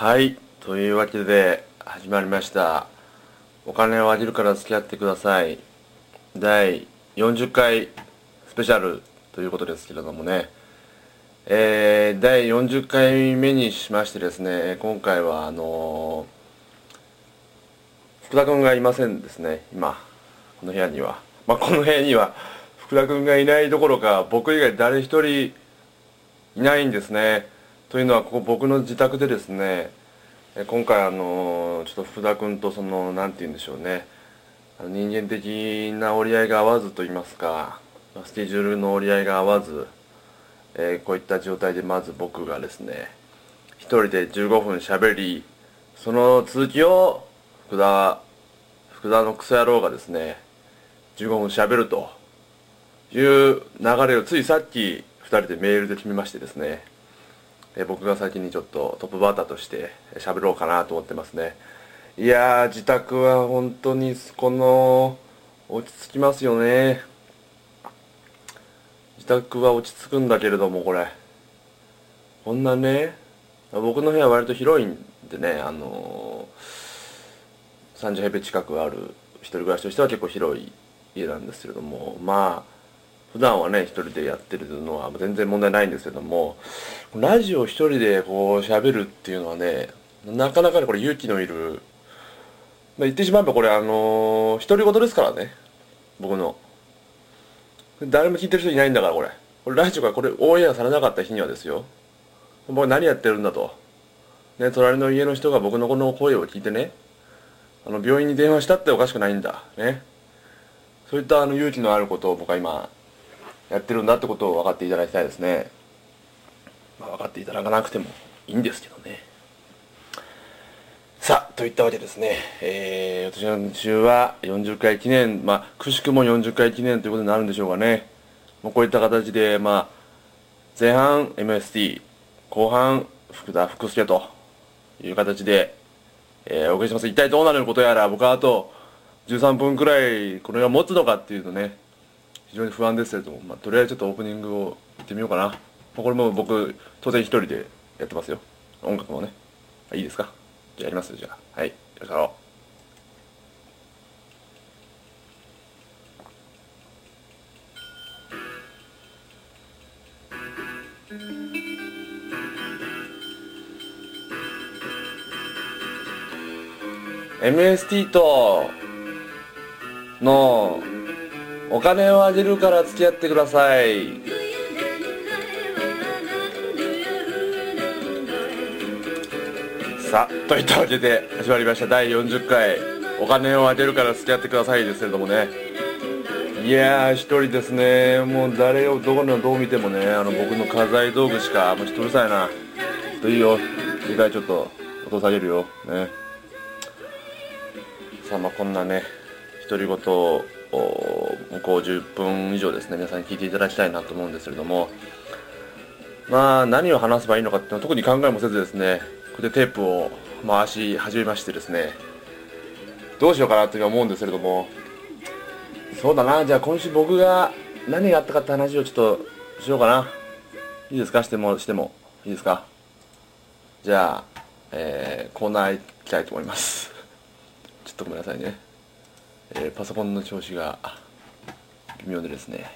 はいというわけで始まりました。お金をあげるから付き合ってください。第40回スペシャルということですけれどもね。えー、第40回目にしましてですね今回はあのー、福田君がいませんですね今。この部屋には。まあこの部屋には福田君がいないどころか僕以外誰一人いないんですね。というのはここ僕の自宅でですね今回あのちょっと福田君とその何て言うんでしょうね。人間的な折り合いが合わずと言いますかスケジュールの折り合いが合わず、えー、こういった状態でまず僕がですね一人で15分しゃべりその続きを福田福田のクソ野郎がですね15分しゃべるという流れをついさっき2人でメールで決めましてですねえ僕が先にちょっとトップバッターとして喋ろうかなと思ってますね。いやー自宅は本当にこの落ち着きますよね。自宅は落ち着くんだけれどもこれ。こんなね僕の部屋割と広いんでねあのー、30平米近くある一人暮らしとしては結構広い家なんですけれどもまあ普段はね一人でやってるのは全然問題ないんですけどもラジオ一人でこう喋るっていうのはねなかなかねこれ勇気のいる、まあ、言ってしまえばこれあのー、独り言ですからね僕の。誰も聞いてる人いないんだからこれ。これラジオがこれオンエアされなかった日にはですよ。僕何やってるんだと。ね隣の家の人が僕のこの声を聞いてねあの病院に電話したっておかしくないんだ。ね。そういったあの勇気のあることを僕は今やってるんだってことを分かっていただきたいですね、まあ、分かっていただかなくてもいいんですけどね。さあといったわけですね、えー、私の週は40回記念まあくしくも40回記念ということになるんでしょうかね。もうこういった形でまあ前半 MST 後半福田福助という形で、えー、お送りします。一体どうなることやら僕はあと13分くらいこれが持つのかっていうとね非常に不安ですけれども、まあ、とりあえずちょっとオープニングを行ってみようかな、これも僕当然一人でやってますよ。音楽もね。いいですか？じゃあやりますじゃあ。はいよろしくろ MST とのお金をあげるから付き合ってください。さあといったわけで始まりました。第40回。お金をあげるから付き合ってくださいですけれどもね。いやー一人ですね。もう誰をどこのどう見てもねあの僕の家財道具しかもう一うるさいな。といいよ。次回ちょっと音下げるよ。ね。さあまあこんなね独り言を向こう10分以上ですね皆さんに聞いていただきたいなと思うんですけれども。まあ何を話せばいいのかっていうのは特に考えもせずですねこれでテープを回し始めましてですね。どうしようかなという思うんですけれども。そうだなじゃあ今週僕が何があったかって話をちょっとしようかな。いいですか？してもしても。いいですか？じゃあ、えー、コーナー行きたいと思います。ちょっとごめんなさいね。えー、パソコンの調子が微妙でですね。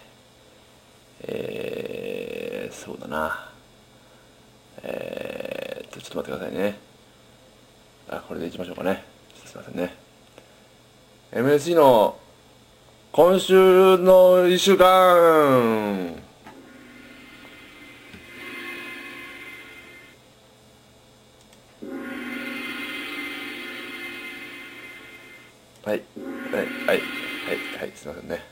えー、そうだな。えー、ちょっと待ってくださいね。あこれでいきましょうかね。すいませんね。MSC の今週の1週間。はい。はい。はい。はい。はい。すいませんね。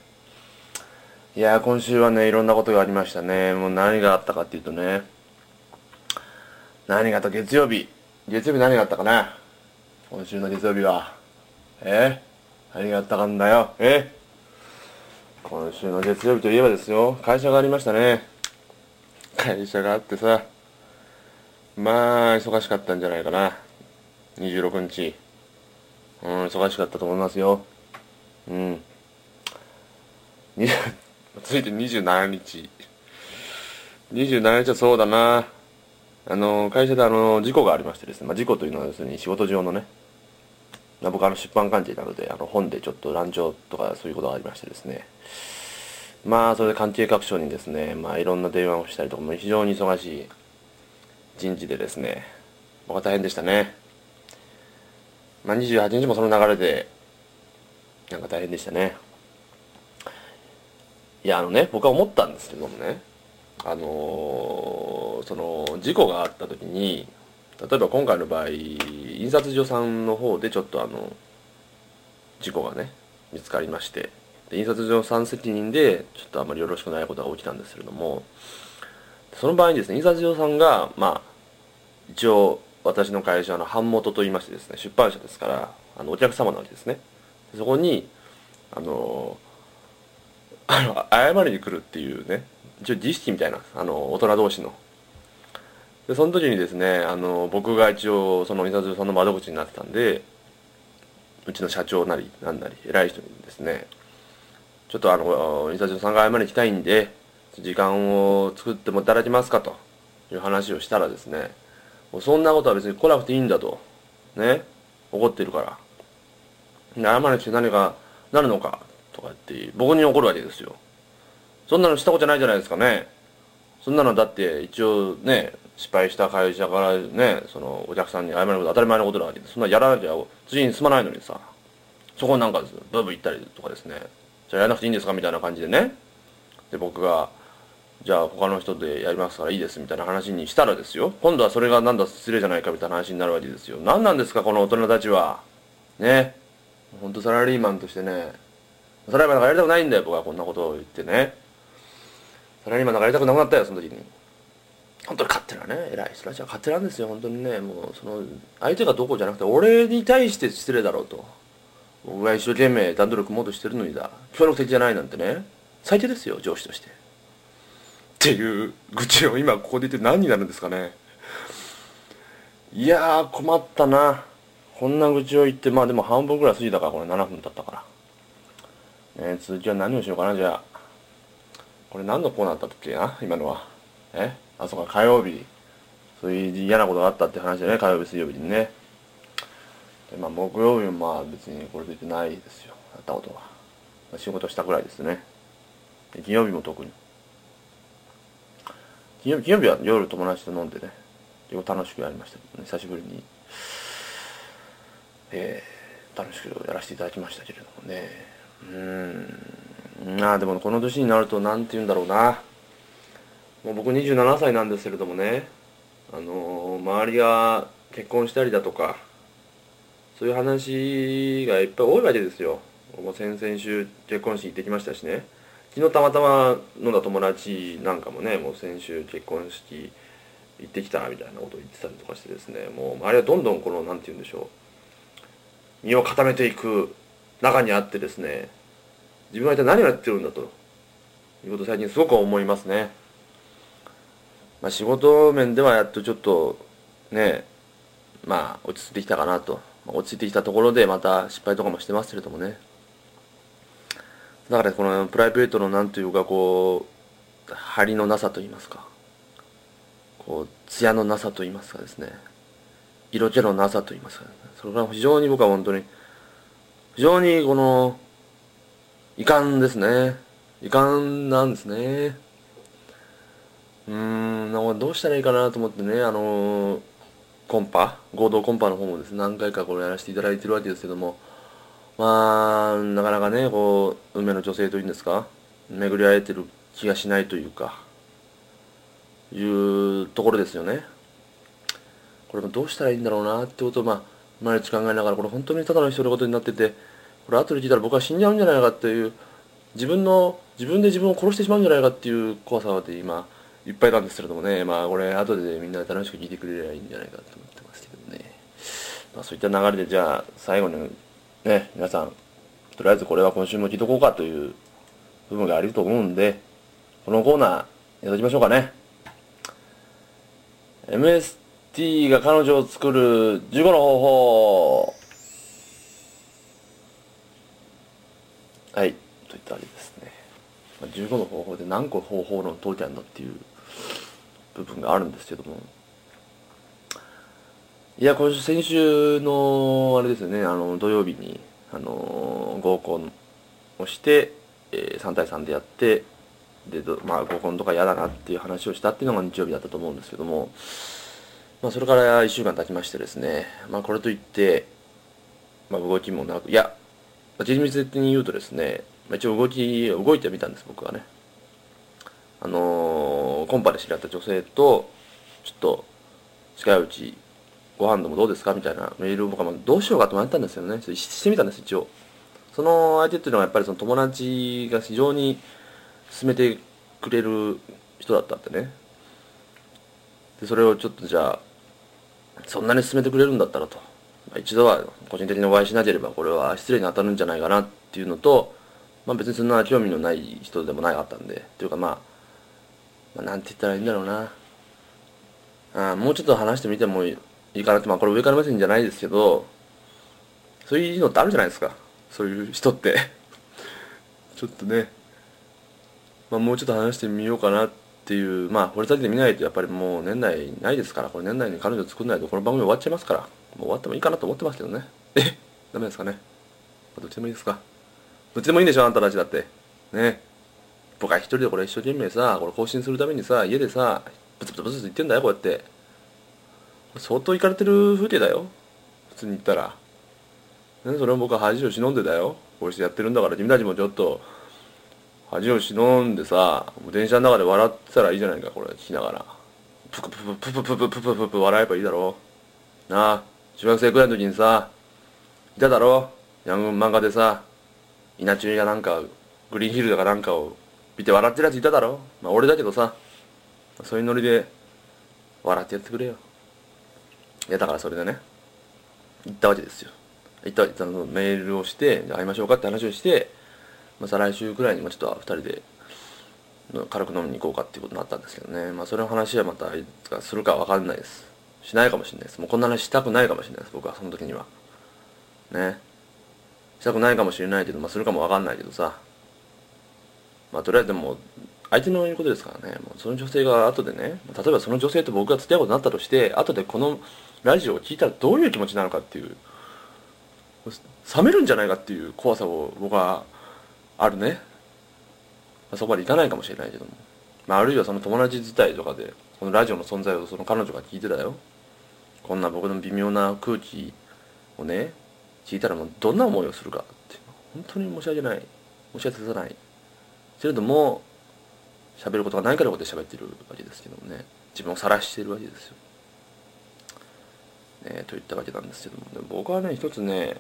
いやー今週はねいろんなことがありましたね。もう何があったかっていうとね。何があった月曜日。月曜日何があったかな。今週の月曜日は。え？何があったかんだよ。え？今週の月曜日といえばですよ。会社がありましたね。会社があってさ。まあ忙しかったんじゃないかな。26日。うん忙しかったと思いますよ。うん。続いて27日。27日はそうだな。あの会社であの事故がありましてですね、まあ、事故というのは要するに仕事上のね。僕あの出版関係なのであの本でちょっと乱調とかそういうことがありましてですね。まあそれで関係各所にですねまあいろんな電話をしたりとかも非常に忙しい人事でですね。僕は大変でしたね。まあ28日もその流れでなんか大変でしたね。いやあのね僕は思ったんですけどもねあのー、その事故があった時に例えば今回の場合印刷所さんの方でちょっとあの事故がね見つかりましてで印刷所さん責任でちょっとあまりよろしくないことが起きたんですけれどもその場合にですね印刷所さんがまあ一応私の会社の版元といいましてですね出版社ですからあのお客様なわけですね。そこにあのあの謝りに来るっていうね一応儀式みたいなあの大人同士の。でその時にですねあの僕が一応その印刷所さんの窓口になってたんでうちの社長なりなんなり偉い人にですねちょっとあの印刷所さんが謝りに来たいんで時間を作ってもいただけますかという話をしたらですねそんなことは別に来なくていいんだとね怒ってるから。謝りに来て何かなるのかとか言って僕に怒るわけですよ。そんなのしたことないじゃないですかね。そんなのだって一応ね失敗した会社からねそのお客さんに謝ること当たり前のことなわけでそんなやらなきゃ次に進まないのにさ。そこなんかですブーブー言ったりとかですね。じゃあやらなくていいんですかみたいな感じでね。で僕がじゃあ他の人でやりますからいいですみたいな話にしたらですよ。今度はそれがなんだ失礼じゃないかみたいな話になるわけですよ。何なんですかこの大人たちは。ね。本当サラリーマンとしてね。サラリーマンなんかやりたくないんだよ。僕はこんなことを言ってね。サラリーマンなんかやりたくなくなったよその時に。本当に勝手なね。偉い人たちは勝手なんですよ。本当にね。もうその相手がどこじゃなくて俺に対して失礼だろうと。僕が一生懸命段取り組もうとしてるのにだ。協力的じゃないなんてね。最低ですよ上司として。っていう愚痴を今ここで言って何になるんですかね。いやー困ったな。こんな愚痴を言ってまあでも半分ぐらい過ぎたからこれ7分経ったから。え、続きは何をしようかなじゃあ。これ何のコーナーだったっけ？な今のは。え？あそうか火曜日。そういう嫌なことがあったって話でね。火曜日水曜日にね。でまあ木曜日もまあ別にこれ出てないですよ。やったことは、仕事したぐらいですね。金曜日も特に。金曜日金曜日は夜友達と飲んでね結構楽しくやりましたけどね久しぶりに。えー、楽しくやらせていただきましたけれどもね。うん。ああでもこの年になると何て言うんだろうな。もう僕27歳なんですけれどもね。あのー、周りが結婚したりだとかそういう話がいっぱい多いわけですよ。もう先々週結婚式行ってきましたしね。昨日たまたま飲んだ友達なんかもねもう先週結婚式行ってきたみたいなことを言ってたりとかしてですねもう周りはどんどんこの何て言うんでしょう身を固めていく中にあってですね自分は一体何をやってるんだということを最近すごく思いますね。まあ、仕事面ではやっとちょっとねまあ落ち着いてきたかなと、ま、落ち着いてきたところでまた失敗とかもしてますけれどもねだからこのプライベートのなんというかこう張りのなさと言いますかこう艶のなさと言いますかですね色気のなさと言いますか、ね、それが非常に僕は本当に非常にこの遺憾ですね。遺憾なんですね。うーん、なんかどうしたらいいかなと思ってね、あの、コンパ、合同コンパの方もですね、何回かこれやらせていただいてるわけですけども、まあ、なかなかね、こう、運命の女性というんですか、巡り会えてる気がしないというか、いうところですよね。これもどうしたらいいんだろうなってことを、まあ、毎日考えながら、これ本当にただの一人事になってて、これ後で聞いたら僕は死んじゃうんじゃないかっていう自分の自分で自分を殺してしまうんじゃないかっていう怖さで今いっぱいなんですけれどもねまあこれ後でみんなで楽しく聞いてくれればいいんじゃないかと思ってますけどね、まあ、そういった流れでじゃあ最後にね皆さんとりあえずこれは今週も聞いとこうかという部分があると思うんでこのコーナーやっておきましょうかね。MST が彼女を作る15の方法。はいといったあれですね。15の方法で何個方法論解いてあるのっていう部分があるんですけども。いや今週先週のあれですよね。あの土曜日にあの合コンをして、えー、3対3でやってでまあ合コンとか嫌だなっていう話をしたっていうのが日曜日だったと思うんですけども。まあそれから1週間経ちましてですね。まあこれといってまあ動きもなくいやまあ厳密的に言うとですねまあ一応動き動いてみたんです僕はね。あのー、コンパで知り合った女性とちょっと近いうちご飯でもどうですか？みたいなメールを僕はどうしようかと迷ったんですよね。してみたんです一応。その相手っていうのはやっぱりその友達が非常に勧めてくれる人だったってね。でそれをちょっとじゃあそんなに勧めてくれるんだったらと、まあ、一度は個人的にお会いしなければこれは失礼に当たるんじゃないかなっていうのと、まあ、別にそんな興味のない人でもなかったんで。というかまあ、まあ、なんて言ったらいいんだろうな。あもうちょっと話してみてもいいいいかなってまあこれ上から目線じゃないですけどそういうのってあるじゃないですか。そういう人って。ちょっとね。まあもうちょっと話してみようかなっていう。まあ掘り下げてみないとやっぱりもう年内ないですから。これ年内に彼女作んないとこの番組終わっちゃいますから。もう終わってもいいかなと思ってますけどね。え？ダメですかね。どっちでもいいですか。どっちでもいいんでしょ？あんたたちだって。ね。僕は一人でこれ一生懸命さこれ更新するためにさ家でさブツブツブツ言ってんだよこうやって。相当行かれてる風景だよ。普通に言ったら、ね、それを僕は恥を忍んでだよ。こうしてやってるんだから。君たちもちょっと恥を忍んでさ電車の中で笑ってたらいいじゃないかこれ聞きながら。プクプクプクプクプクプク笑えばいいだろ。なあ中学生くらいの時にさいただろ。ヤング漫画でさ稲中やなんかグリーンヒルだかなんかを見て笑ってるやついただろ。まあ俺だけどさそういうノリで笑ってやってくれよ。いやだからそれでね行ったわけですよ。行ったわけのメールをしてじゃ会いましょうかって話をして、まあ、再来週くらいにもちょっと2人で軽く飲みに行こうかっていうことになったんですけどね。まあそれの話はまたいつかするか分かんないです。しないかもしれないです。もうこんな話したくないかもしれないです。僕はその時には。ね。したくないかもしれないけどまあするかも分かんないけどさ。まあとりあえずでも相手の言うことですからね。もうその女性が後でね例えばその女性と僕が付き合うことになったとして後でこのラジオを聞いたらどういう気持ちなのかっていう冷めるんじゃないかっていう怖さを僕はあるね、まあ、そこまでいかないかもしれないけども、まあ、あるいはその友達自体とかでこのラジオの存在をその彼女が聞いてたよ。こんな僕の微妙な空気をね聞いたらもうどんな思いをするかって。本当に申し訳ない。申し訳さない。けれども喋ることがないからここで喋ってるわけですけどもね。自分を晒してるわけですよ。ね、といったわけなんですけども、ね、僕はね一つね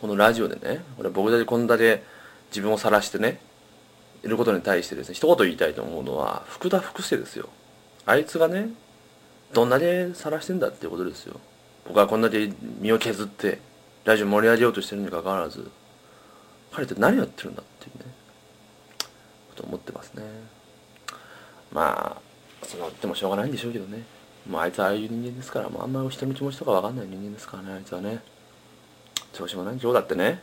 このラジオでねこれ僕だけこんだけ自分を晒してねいることに対してですね一言言いたいと思うのは福田福助ですよ。あいつがねどんだけ晒してんだっていうことですよ。僕はこんだけ身を削ってラジオ盛り上げようとしてるにかかわらず彼って何やってるんだっていうねと思ってますね。まあその言ってもしょうがないんでしょうけどね。もうあいつはああいう人間ですからもうあんまり人の気持ちとか分かんない人間ですからねあいつはね。調子もない今日だってね。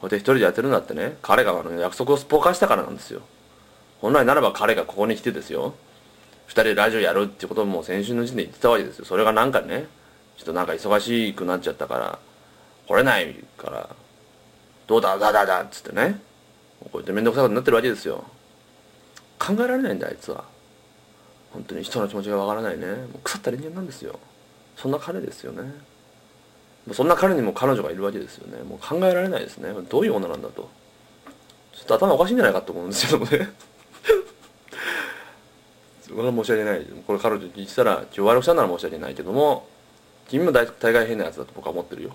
こうやって一人でやってるんだってね。彼があの約束をすっぽかしたからなんですよ。本来ならば彼がここに来てですよ。二人でラジオやるってことも先週の時点で言ってたわけですよ。それがなんかねちょっとなんか忙しくなっちゃったから来れないからどうだだだだっつってね。こうやって面倒くさいことになってるわけですよ。考えられないんだあいつは。本当に人の気持ちがわからないね。もう腐った人間なんですよ。そんな彼ですよね。そんな彼にも彼女がいるわけですよね。もう考えられないですね。どういう女なんだと。ちょっと頭おかしいんじゃないかと思うんですけどもね。それは申し訳ない。これ彼女に言ったら今日悪くしたなら申し訳ないけども君も大大概変なやつだと僕は思ってるよ。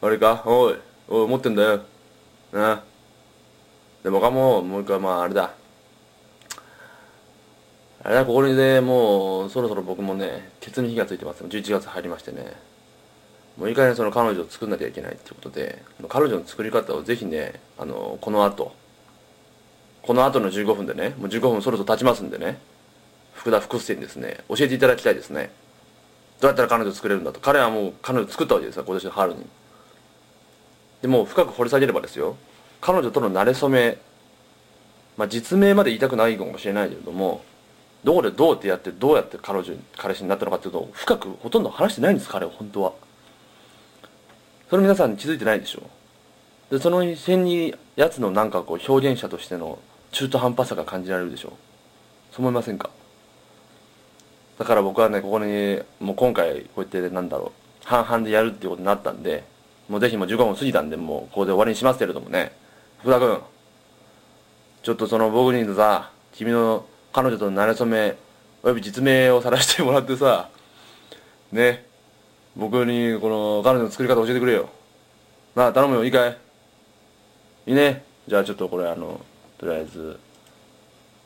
悪いか？おいおい思ってんだよ。な。あで僕はもうもう一回まああれだ。あれだここでもうそろそろ僕もねケツに火がついてます11月入りましてね。もういい加減その彼女を作んなきゃいけないってことで彼女の作り方をぜひねあのこの後この後の15分でねもう15分そろそろ経ちますんでね福田福助にですね教えていただきたいですね。どうやったら彼女作れるんだと。彼はもう彼女作ったわけですよ今年の春に。でも深く掘り下げればですよ彼女との馴れ初めまあ実名まで言いたくないかもしれないけれどもどこでどうやってやってどうやって彼女彼氏になったのかっていうのを深くほとんど話してないんです彼は本当は。それ皆さん気づいてないでしょでその辺にやつのなんかこう表現者としての中途半端さが感じられるでしょそう思いませんか？だから僕はねここにもう今回こうやってなんだろう。半々でやるっていうことになったんでもうぜひもう15分過ぎたんでもうここで終わりにしますけれどもね。福田君ちょっとその僕にさ君の彼女との馴れ初めおよび実名を晒してもらってさね。僕にこの彼女の作り方教えてくれよ。なあ頼むよ。いいかい?いいね?じゃあちょっとこれあのとりあえず、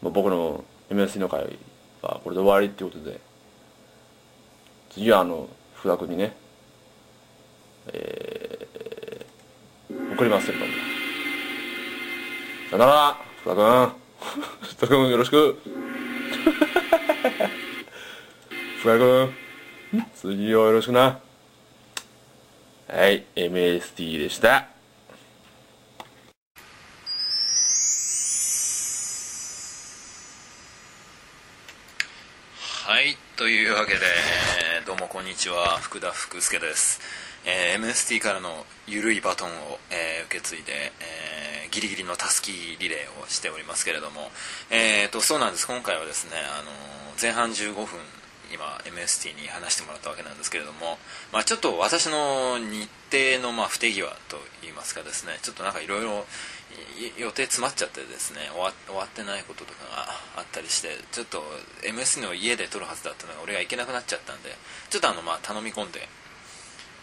まあ、僕の MSC の会はこれで終わりってことで。次はあの福田君にね。えー、送りますけどさよなら福田君。福田君よろしく。福田君次はよろしくな。はい MST でした。はいというわけでどうもこんにちは。福田福助です、えー、MST からのゆるいバトンを、えー、受け継いで、えー、ギリギリのたすきリレーをしておりますけれども、えーと、そうなんです。今回はですね、あの前半15分今 MST に話してもらったわけなんですけれども、まあ、ちょっと私の日程のまあ不手際といいますかですねちょっとなんかいろいろ予定詰まっちゃってですね終わってないこととかがあったりしてちょっと MST の家で撮るはずだったのが俺が行けなくなっちゃったんでちょっとあのまあ頼み込んで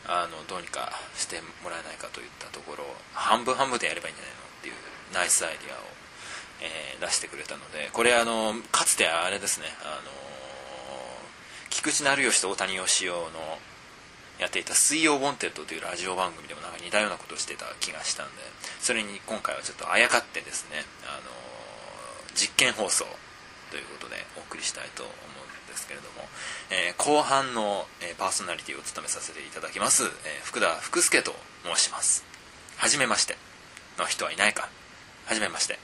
あのどうにかしてもらえないかといったところ半分半分でやればいいんじゃないのっていうナイスアイディアを、えー、出してくれたのでこれあのかつてあれですねあの菊地成孔と大谷能生のやっていた「水曜 WANTED」というラジオ番組でもなんか似たようなことをしてた気がしたんでそれに今回はちょっとあやかってですね、あの実験放送ということでお送りしたいと思うんですけれども、えー、後半の、え、パーソナリティを務めさせていただきます、え、福田福助と申します。はじめまして。の人はいないか。はじめまして、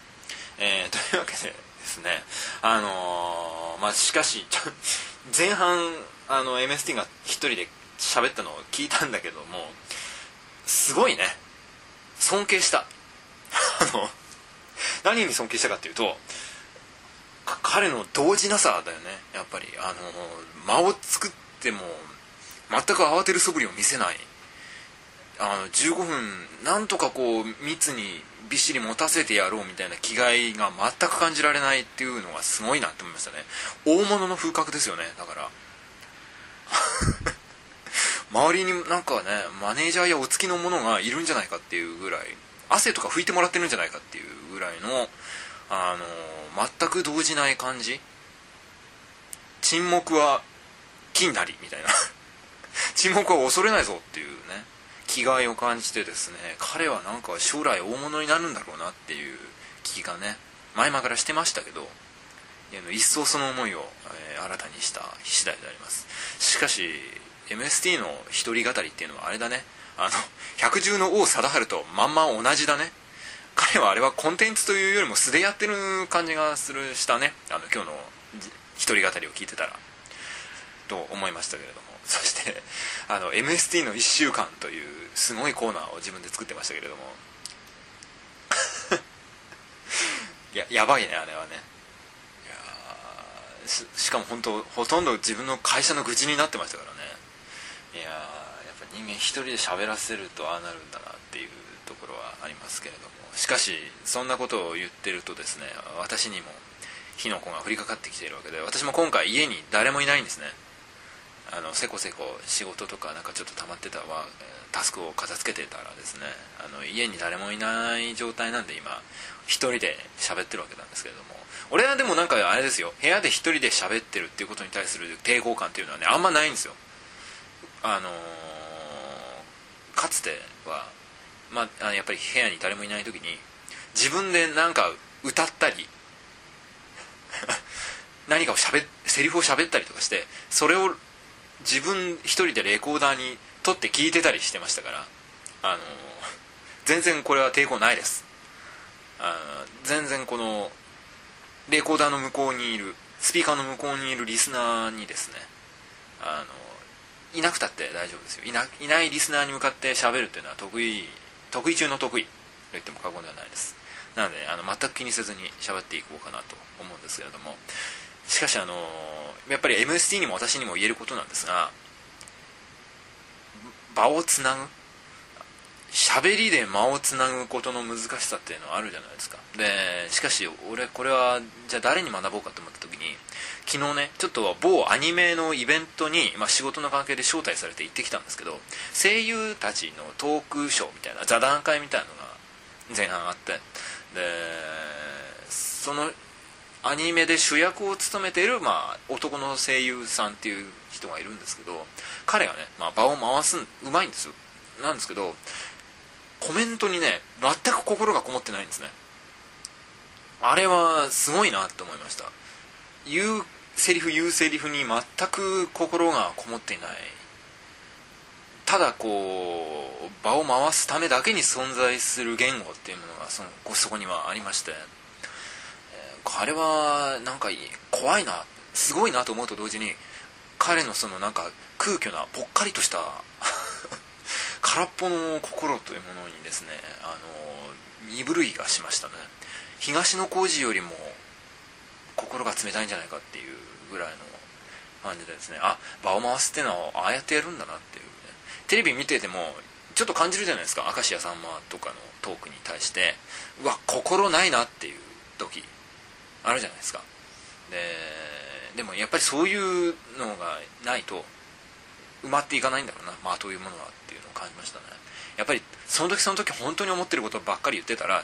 えー、というわけでですねあのまあしかし前半あの MST が1人で喋ったのを聞いたんだけどもすごいね。尊敬した。あの何に尊敬したかっていうと彼の動じなさだよね。やっぱり。あの間を作っても全く慌てる素振りを見せない。あの15分なんとかこう密にびっしり持たせてやろうみたいな気概が全く感じられないっていうのがすごいなって思いましたね。大物の風格ですよねだから。周りになんかねマネージャーやお付きの者がいるんじゃないかっていうぐらい汗とか拭いてもらってるんじゃないかっていうぐらいのあの全く動じない感じ？沈黙は金なりみたいな。沈黙は恐れないぞっていうね。気概を感じてですね彼はなんか将来大物になるんだろうなっていう気がね前々からしてましたけど一層その思いを、えー、新たにした次第であります。しかし MST の一人語りっていうのはあれだね。あの百獣の王貞治とまんま同じだね。彼はあれはコンテンツというよりも素でやってる感じがするしたね。あの今日の一人語りを聞いてたら。と思いましたけれども。そしてあの MST の1週間というすごいコーナーを自分で作ってましたけれども。ややばいねあれはね。ししかも本当ほとんど自分の会社の愚痴になってましたからね。いや人間一人で喋らせるとああなるんだなっていうところはありますけれども。しかしそんなことを言ってるとですね私にも火の粉が降りかかってきているわけで私も今回家に誰もいないんですね。あのせこせこ仕事とかなんかちょっと溜まってたわタスクを片付けてたらですねあの家に誰もいない状態なんで今一人で喋ってるわけなんですけれども。俺はでもなんかあれですよ部屋で一人で喋ってるっていうことに対する抵抗感っていうのはねあんまないんですよ。あのー、かつては、まあ、やっぱり部屋に誰もいない時に自分で何か歌ったり 何かをしゃべセリフを喋ったりとかしてそれを自分一人でレコーダーに撮って聞いてたりしてましたからあの、全然これは抵抗ないです。あ全然このレコーダーの向こうにいるスピーカーの向こうにいるリスナーにですねあのいなくたって大丈夫ですよ。いないないリスナーに向かって喋るっていうのは得意得意中の得意と言っても過言ではないです。なのであの全く気にせずに喋っていこうかなと思うんですけれども。しかしあのやっぱり MST にも私にも言えることなんですが場をつなぐ喋りで間をつなぐことの難しさっていうのはあるじゃないですか。でしかし俺これはじゃあ誰に学ぼうかと思った時に昨日ねちょっと某アニメのイベントに、まあ、仕事の関係で招待されて行ってきたんですけど声優たちのトークショーみたいな座談会みたいなのが前半あって。でそのアニメで主役を務めている、まあ、男の声優さんっていう人がいるんですけど彼がね、まあ、場を回すうまいんですよ。なんですけどコメントにね全く心がこもってないんですね。あれはすごいなって思いました。言うセリフ言うセリフに全く心がこもっていない。ただこう場を回すためだけに存在する言語っていうものがそのそこにはありまして。え彼はなんか怖いなすごいなと思うと同時に彼のそのなんか空虚なぽっかりとした空っぽの心というものにですねあの身震いがしましたね。東野幸治よりも心が冷たいんじゃないかっていうぐらいの感じでですねあ場を回すっていうのはああやってやるんだなっていうね。テレビ見ててもちょっと感じるじゃないですか。明石家さんまとかのトークに対してうわ心ないなっていう時あるじゃないですか。ででもやっぱりそういうのがないと埋まっていかないんだろうな。まあというものはっていうのを感じましたね。やっぱりその時その時本当に思ってることばっかり言ってたら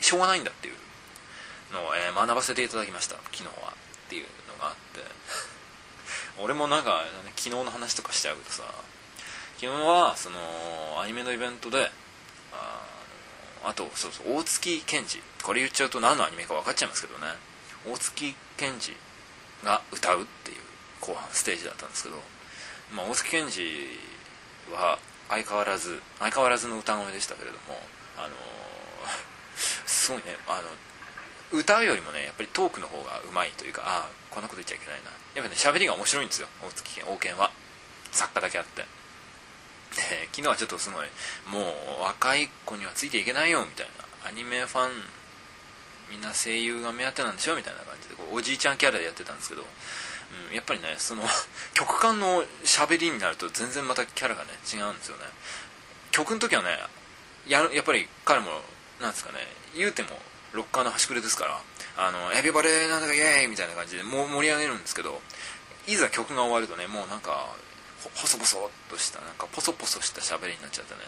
しょうがないんだっていうのを、えー、学ばせていただきました。昨日は。っていうのがあって。俺もなんか、昨日の話とかしちゃうとさ昨日はそのアニメのイベントであとそうそう大月健二。これ言っちゃうと何のアニメか分かっちゃいますけどね。大月健二が歌うっていう後半ステージだったんですけど、まあ、大月健二は相変わらず相変わらずの歌声でしたけれどもあのー、すごいねあの歌うよりもねやっぱりトークの方がうまいというかああこんなこと言っちゃいけないな。やっぱね喋りが面白いんですよ大月健王健は。作家だけあって。で昨日はちょっとすごいもう若い子にはついていけないよみたいな。アニメファンみんな声優が目当てなんでしょみたいな感じでこうおじいちゃんキャラでやってたんですけど、うん、やっぱりねその 曲間の喋りになると全然またキャラがね違うんですよね。曲の時はねややっぱり彼もなんですかね言うてもロッカーの端くれですからあのエビバレーなんだかイエーイみたいな感じでも盛り上げるんですけどいざ曲が終わるとねもうなんか細々としたなんかポソポソした喋りになっちゃってね。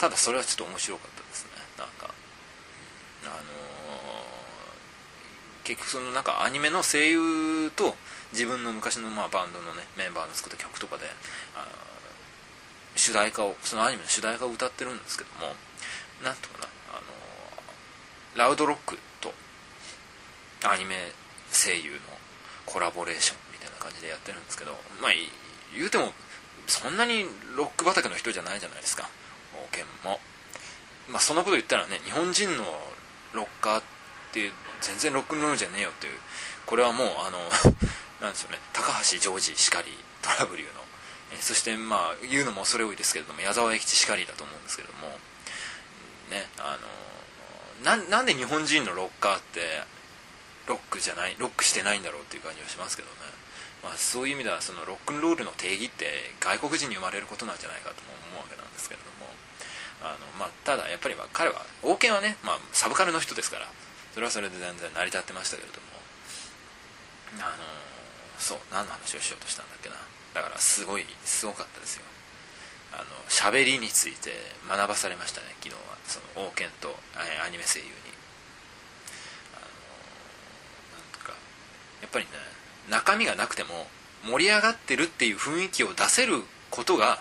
ただそれはちょっと面白かったですね。なんかあの結局そのなんかアニメの声優と自分の昔のまあバンドのねメンバーの作った曲とかであ主題歌をそのアニメの主題歌を歌ってるんですけどもなんとかなあのラウドロックとアニメ声優のコラボレーションみたいな感じでやってるんですけどまあ言うてもそんなにロック畑の人じゃないじゃないですか。王権も。まあそんなこと言ったらね日本人のロッカーって全然ロックンロールじゃねえよっていう。これはもうあのなんですよね。高橋ジョージしかりトラブルの。えそしてまあ言うのも恐れ多いですけれども矢沢永吉しかりだと思うんですけども。ねあのなんで日本人のロッカーってロックじゃないロックしてないんだろうっていう感じはしますけどね。まあ、そういう意味ではそのロックンロールの定義って外国人に生まれることなんじゃないかとも思うわけなんですけれども。あの、まあ、ただやっぱり彼は王権はね、まあ、サブカルの人ですからそれはそれで全然成り立ってましたけれども。あのそう何の話をしようとしたんだっけな。だからすごいすごかったですよ。あの喋りについて学ばされましたね昨日は。その王権とアニメ声優に。あのなんかやっぱりね中身がなくても盛り上がってるっていう雰囲気を出せることが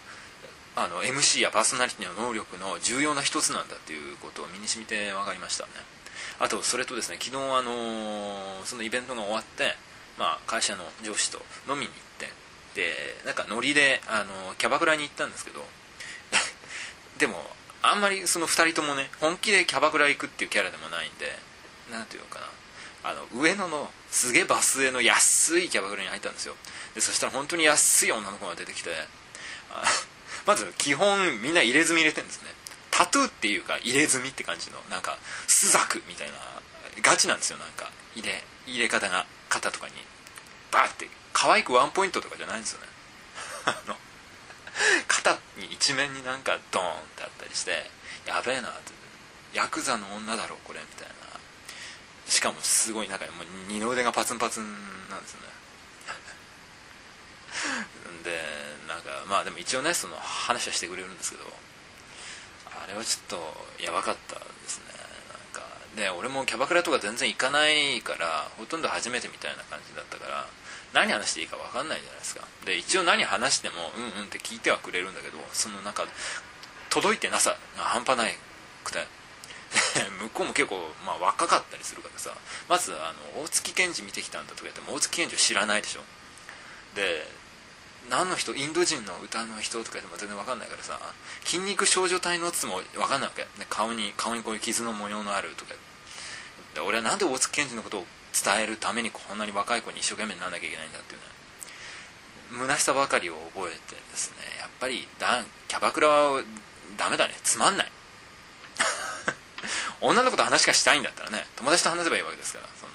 あの MC やパーソナリティの能力の重要な一つなんだっていうことを身に染みて分かりましたね。あとそれとですね昨日あのそのイベントが終わって、まあ、会社の上司と飲みに行ってでなんかノリであのキャバクラに行ったんですけど でもあんまりその2人ともね本気でキャバクラ行くっていうキャラでもないんで何ていうのかな。あの上野のすげえバスへの安いキャバクラに入ったんですよ。でそしたら本当に安い女の子が出てきてまず基本みんな入れ墨入れてるんですね。タトゥーっていうか入れ墨って感じのなんかスザクみたいなガチなんですよなんか。入れ入れ方が肩とかに。バーって可愛くワンポイントとかじゃないんですよね。あの肩に一面になんかドーンってあったりしてやべえなってヤクザの女だろこれみたいな。しかもすごいなんかもう二の腕がパツンパツンなんですよね。でなんかまあでも一応ねその話はしてくれるんですけどあれはちょっとやばかったですね。なんかで俺もキャバクラとか全然行かないからほとんど初めてみたいな感じだったから何話していいか分かんないじゃないですか。で一応何話してもうんうんって聞いてはくれるんだけどそのなんか届いてなさが半端ないくて。向こうも結構、まあ、若かったりするからさまずあの大月健二見てきたんだとか言っても大月健二を知らないでしょ。で何の人？インド人の歌の人とかでも全然分かんないからさ筋肉少女体のっつも分かんないわけ、顔に顔にこういう傷の模様のあるとかって。で俺はなんで大月健二のことを伝えるためにこんなに若い子に一生懸命にならなきゃいけないんだっていうね。虚しさばかりを覚えてですねやっぱりだキャバクラはダメだね。つまんない。女の子と話がしたいんだったらね友達と話せばいいわけですから。そん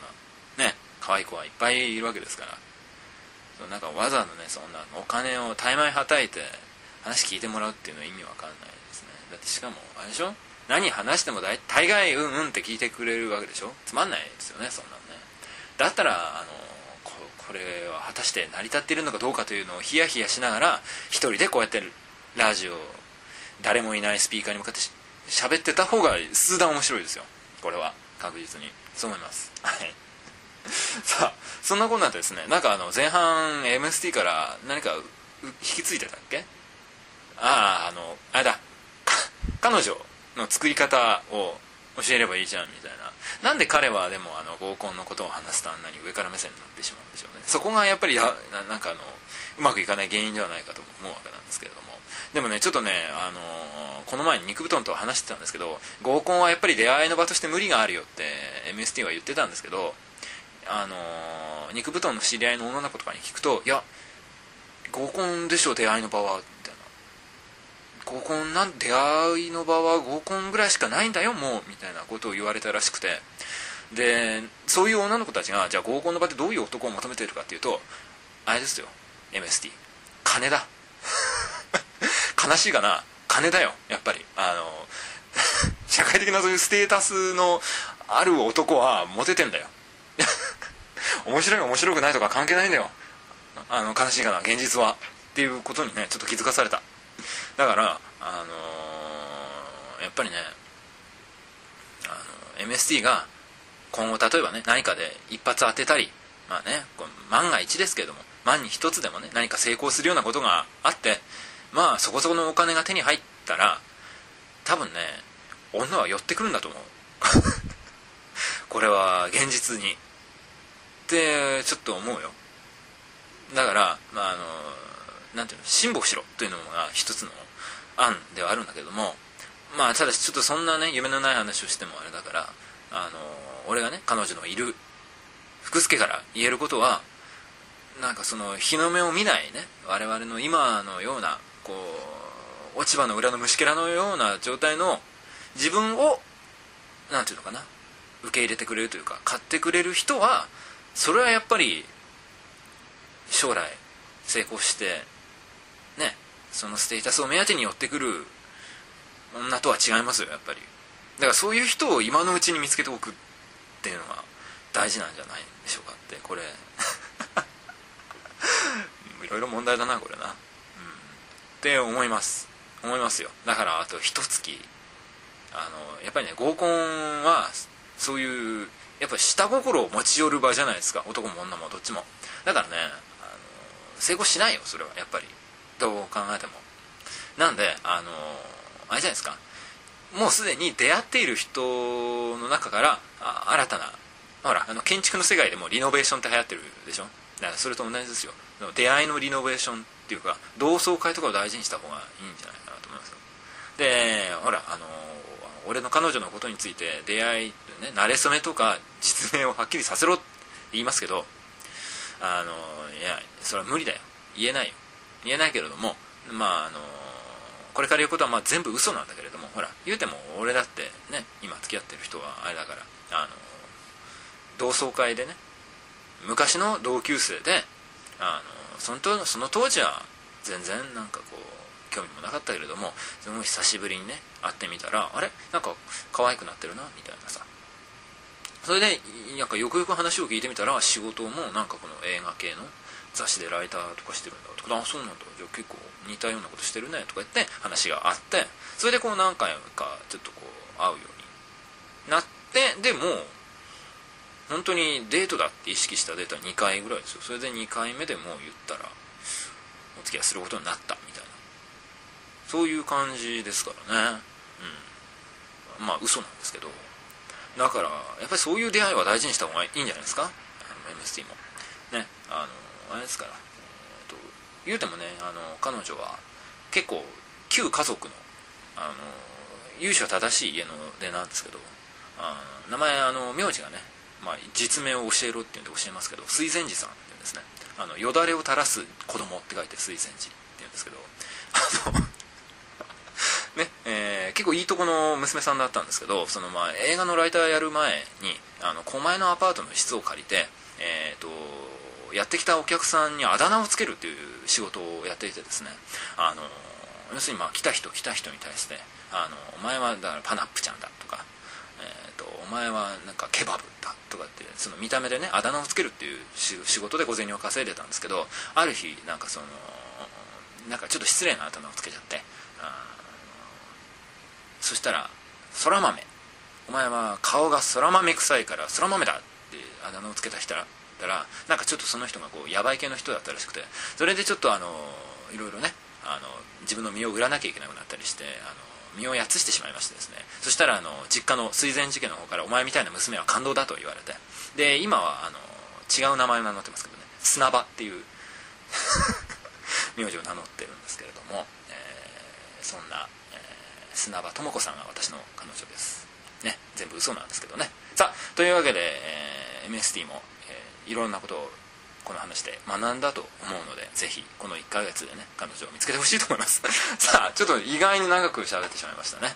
なね可愛い子はいっぱいいるわけですから。そなんかわざわざねそんなお金を怠慢はたいて話聞いてもらうっていうのは意味わかんないですね。だってしかもあれでしょ？何話しても大大概うんうんって聞いてくれるわけでしょ？つまんないですよねそんなんね。だったらあのここれは果たして成り立っているのかどうかというのをヒヤヒヤしながら一人でこうやってラジオ誰もいないスピーカーに向かってし喋ってた方が数段面白いですよ。これは。確実に。そう思います。はい。さあそんなことなんでですね。なんかあの前半 MST から何か引き継いでたっけ？あああのあれだ。彼女。の作り方を教えればいいじゃんみたいな。なんで彼はでもあの合コンのことを話すとあんなに上から目線になってしまうんでしょうね。そこがやっぱりやなんかあのうまくいかない原因ではないかと思うわけなんですけれども。でもねちょっとね、あの、この前に肉布団と話してたんですけど合コンはやっぱり出会いの場として無理があるよって MST は言ってたんですけどあの、肉布団の知り合いの女の子とかに聞くといや合コンでしょ出会いの場はみたいな合コンなん出会いの場は合コンぐらいしかないんだよもうみたいなことを言われたらしくて。でそういう女の子たちがじゃあ合コンの場でどういう男を求めてるかっていうとあれですよ MST 金だ。悲しいかな？金だよやっぱり。あの 社会的なそういうステータスのある男はモテてんだよ。面白い面白くないとか関係ないんだよ。あの悲しいかな？現実は。っていうことにねちょっと気づかされた。だからあのー、やっぱりねあの MST が今後例えばね何かで一発当てたりまあね万が一ですけども万に一つでもね何か成功するようなことがあってまあそこそこのお金が手に入ったら多分ね女は寄ってくるんだと思う。これは現実に。ってちょっと思うよ。だからまああのなんていうの親睦しろというのが一つの案ではあるんだけどもまあただしちょっとそんなね夢のない話をしてもあれだからあの俺がね彼女のいる福助から言えることはなんかその日の目を見ないね我々の今のようなこう落ち葉の裏の虫けらのような状態の自分を何て言うのかな受け入れてくれるというか買ってくれる人はそれはやっぱり将来成功してねそのステータスを目当てに寄ってくる女とは違いますよやっぱり。だからそういう人を今のうちに見つけておくっていうのが大事なんじゃないでしょうかってこれ。いろいろ問題だなこれな、うん、って思います。思いますよ。だからあと一月。あのやっぱりね合コンはそういうやっぱ下心を持ち寄る場じゃないですか。男も女もどっちも。だからねあの成功しないよそれは。やっぱり。どう考えても。なんであのあれじゃないですか。もうすでに出会っている人の中から新たなほらあの建築の世界でもリノベーションって流行ってるでしょ。だからそれと同じですよ。出会いのリノベーションっていうか同窓会とかを大事にした方がいいんじゃないかなと思いますよ。でほらあの俺の彼女のことについて出会い、ね、慣れ初めとか実名をはっきりさせろって言いますけどあのいやそれは無理だよ。言えないよ。言えないけれどもまああのこれから言うことはまあ全部嘘なんだけれどもほら言うても俺だってね今付き合ってる人はあれだからあの同窓会でね昔の同級生であのそのその当時は全然なんかこう興味もなかったけれどもすごい久しぶりにね会ってみたらあれ？なんか可愛くなってるなみたいなさ。それでなんかよくよく話を聞いてみたら仕事もなんかこの映画系の雑誌でライターとかしてるんだあそうなんだ。じゃあ結構似たようなことしてるねとか言って話があってそれでこう何回かちょっとこう会うようになってでも本当にデートだって意識したデートは2回ぐらいですよ。それで2回目でもう言ったらお付き合いすることになったみたいな。そういう感じですからね。うん。まあ嘘なんですけど。だからやっぱりそういう出会いは大事にした方がいいんじゃないですか？あの MST も。ね。あのあれですから、言うてもねあの彼女は結構旧家族のあの由緒正しい家の出なんですけどあ名前あの名字がねまあ、実名を教えろって言うんで教えますけど水前寺さんって言うんですね。あのよだれを垂らす子供って書いて水前寺って言うんですけどあの ねえー、結構いいとこの娘さんだったんですけどその、まあ、映画のライターやる前にあの狛江のアパートの室を借りて、えーと、やってきたお客さんにあだ名をつけるっていう仕事をやっていてですねあの要するにまあ来た人来た人に対してあの「お前はだからパナップちゃんだ」とか、えーと「お前はなんかケバブだ」とかってその見た目でねあだ名をつけるっていう仕事で小銭を稼いでたんですけどある日なんかそのなんかちょっと失礼なあだ名をつけちゃってそしたら「そら豆。お前は顔がそら豆臭いからそら豆だ」ってあだ名をつけた人だたらなんかちょっとその人がこうヤバい系の人だったらしくてそれでちょっとあのいろいろねあの自分の身を売らなきゃいけなくなったりしてあの身をやつしてしまいましてですね。そしたらあの実家の水前寺家の方から「お前みたいな娘は感動だ」と言われて。で今はあの違う名前を名乗ってますけどね。砂場っていう名字を名乗ってるんですけれども、えー、そんな、えー、砂場智子さんが私の彼女です。ね全部嘘なんですけどね。さあというわけで、えー、MST も、いろんなことをこの話で学んだと思うのでぜひこの1ヶ月でね彼女を見つけてほしいと思います。さあちょっと意外に長く喋ってしまいましたね。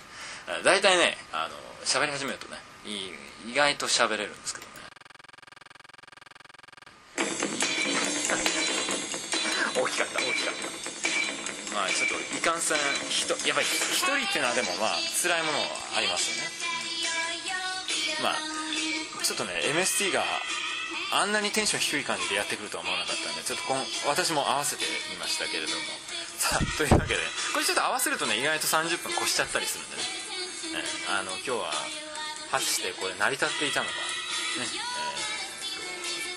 大体ねあの喋り始めるとね意外と喋れるんですけどね。大きかった大きかった。まあちょっといかんせんやっぱり一人っていうのはでもまあ辛いものはありますよね。まあちょっとね MST があんなにテンション低い感じでやってくるとは思わなかったんでちょっとこん私も合わせてみましたけれども。さあというわけでこれちょっと合わせるとね意外と30分越しちゃったりするんでね、ねあの今日は果たしてこれ成り立っていたのか。ね、え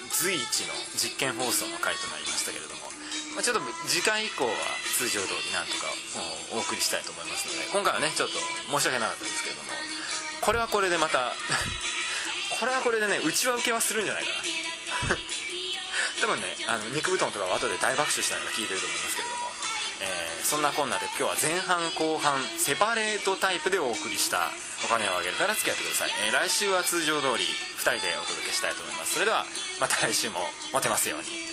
ー、随一の実験放送の回となりましたけれども、まあ、ちょっと次回以降は通常通りなんとかお送りしたいと思いますので今回はねちょっと申し訳なかったですけれども。これはこれでまた これはこれでねうちは受けはするんじゃないかな。多分ねあの肉布団とかは後で大爆笑したのが聞いてると思いますけれども、えー、そんなこんなで今日は前半後半セパレートタイプでお送りした「お金をあげるから付き合ってください」えー、来週は通常通り2人でお届けしたいと思います。それではまた来週もモテますように。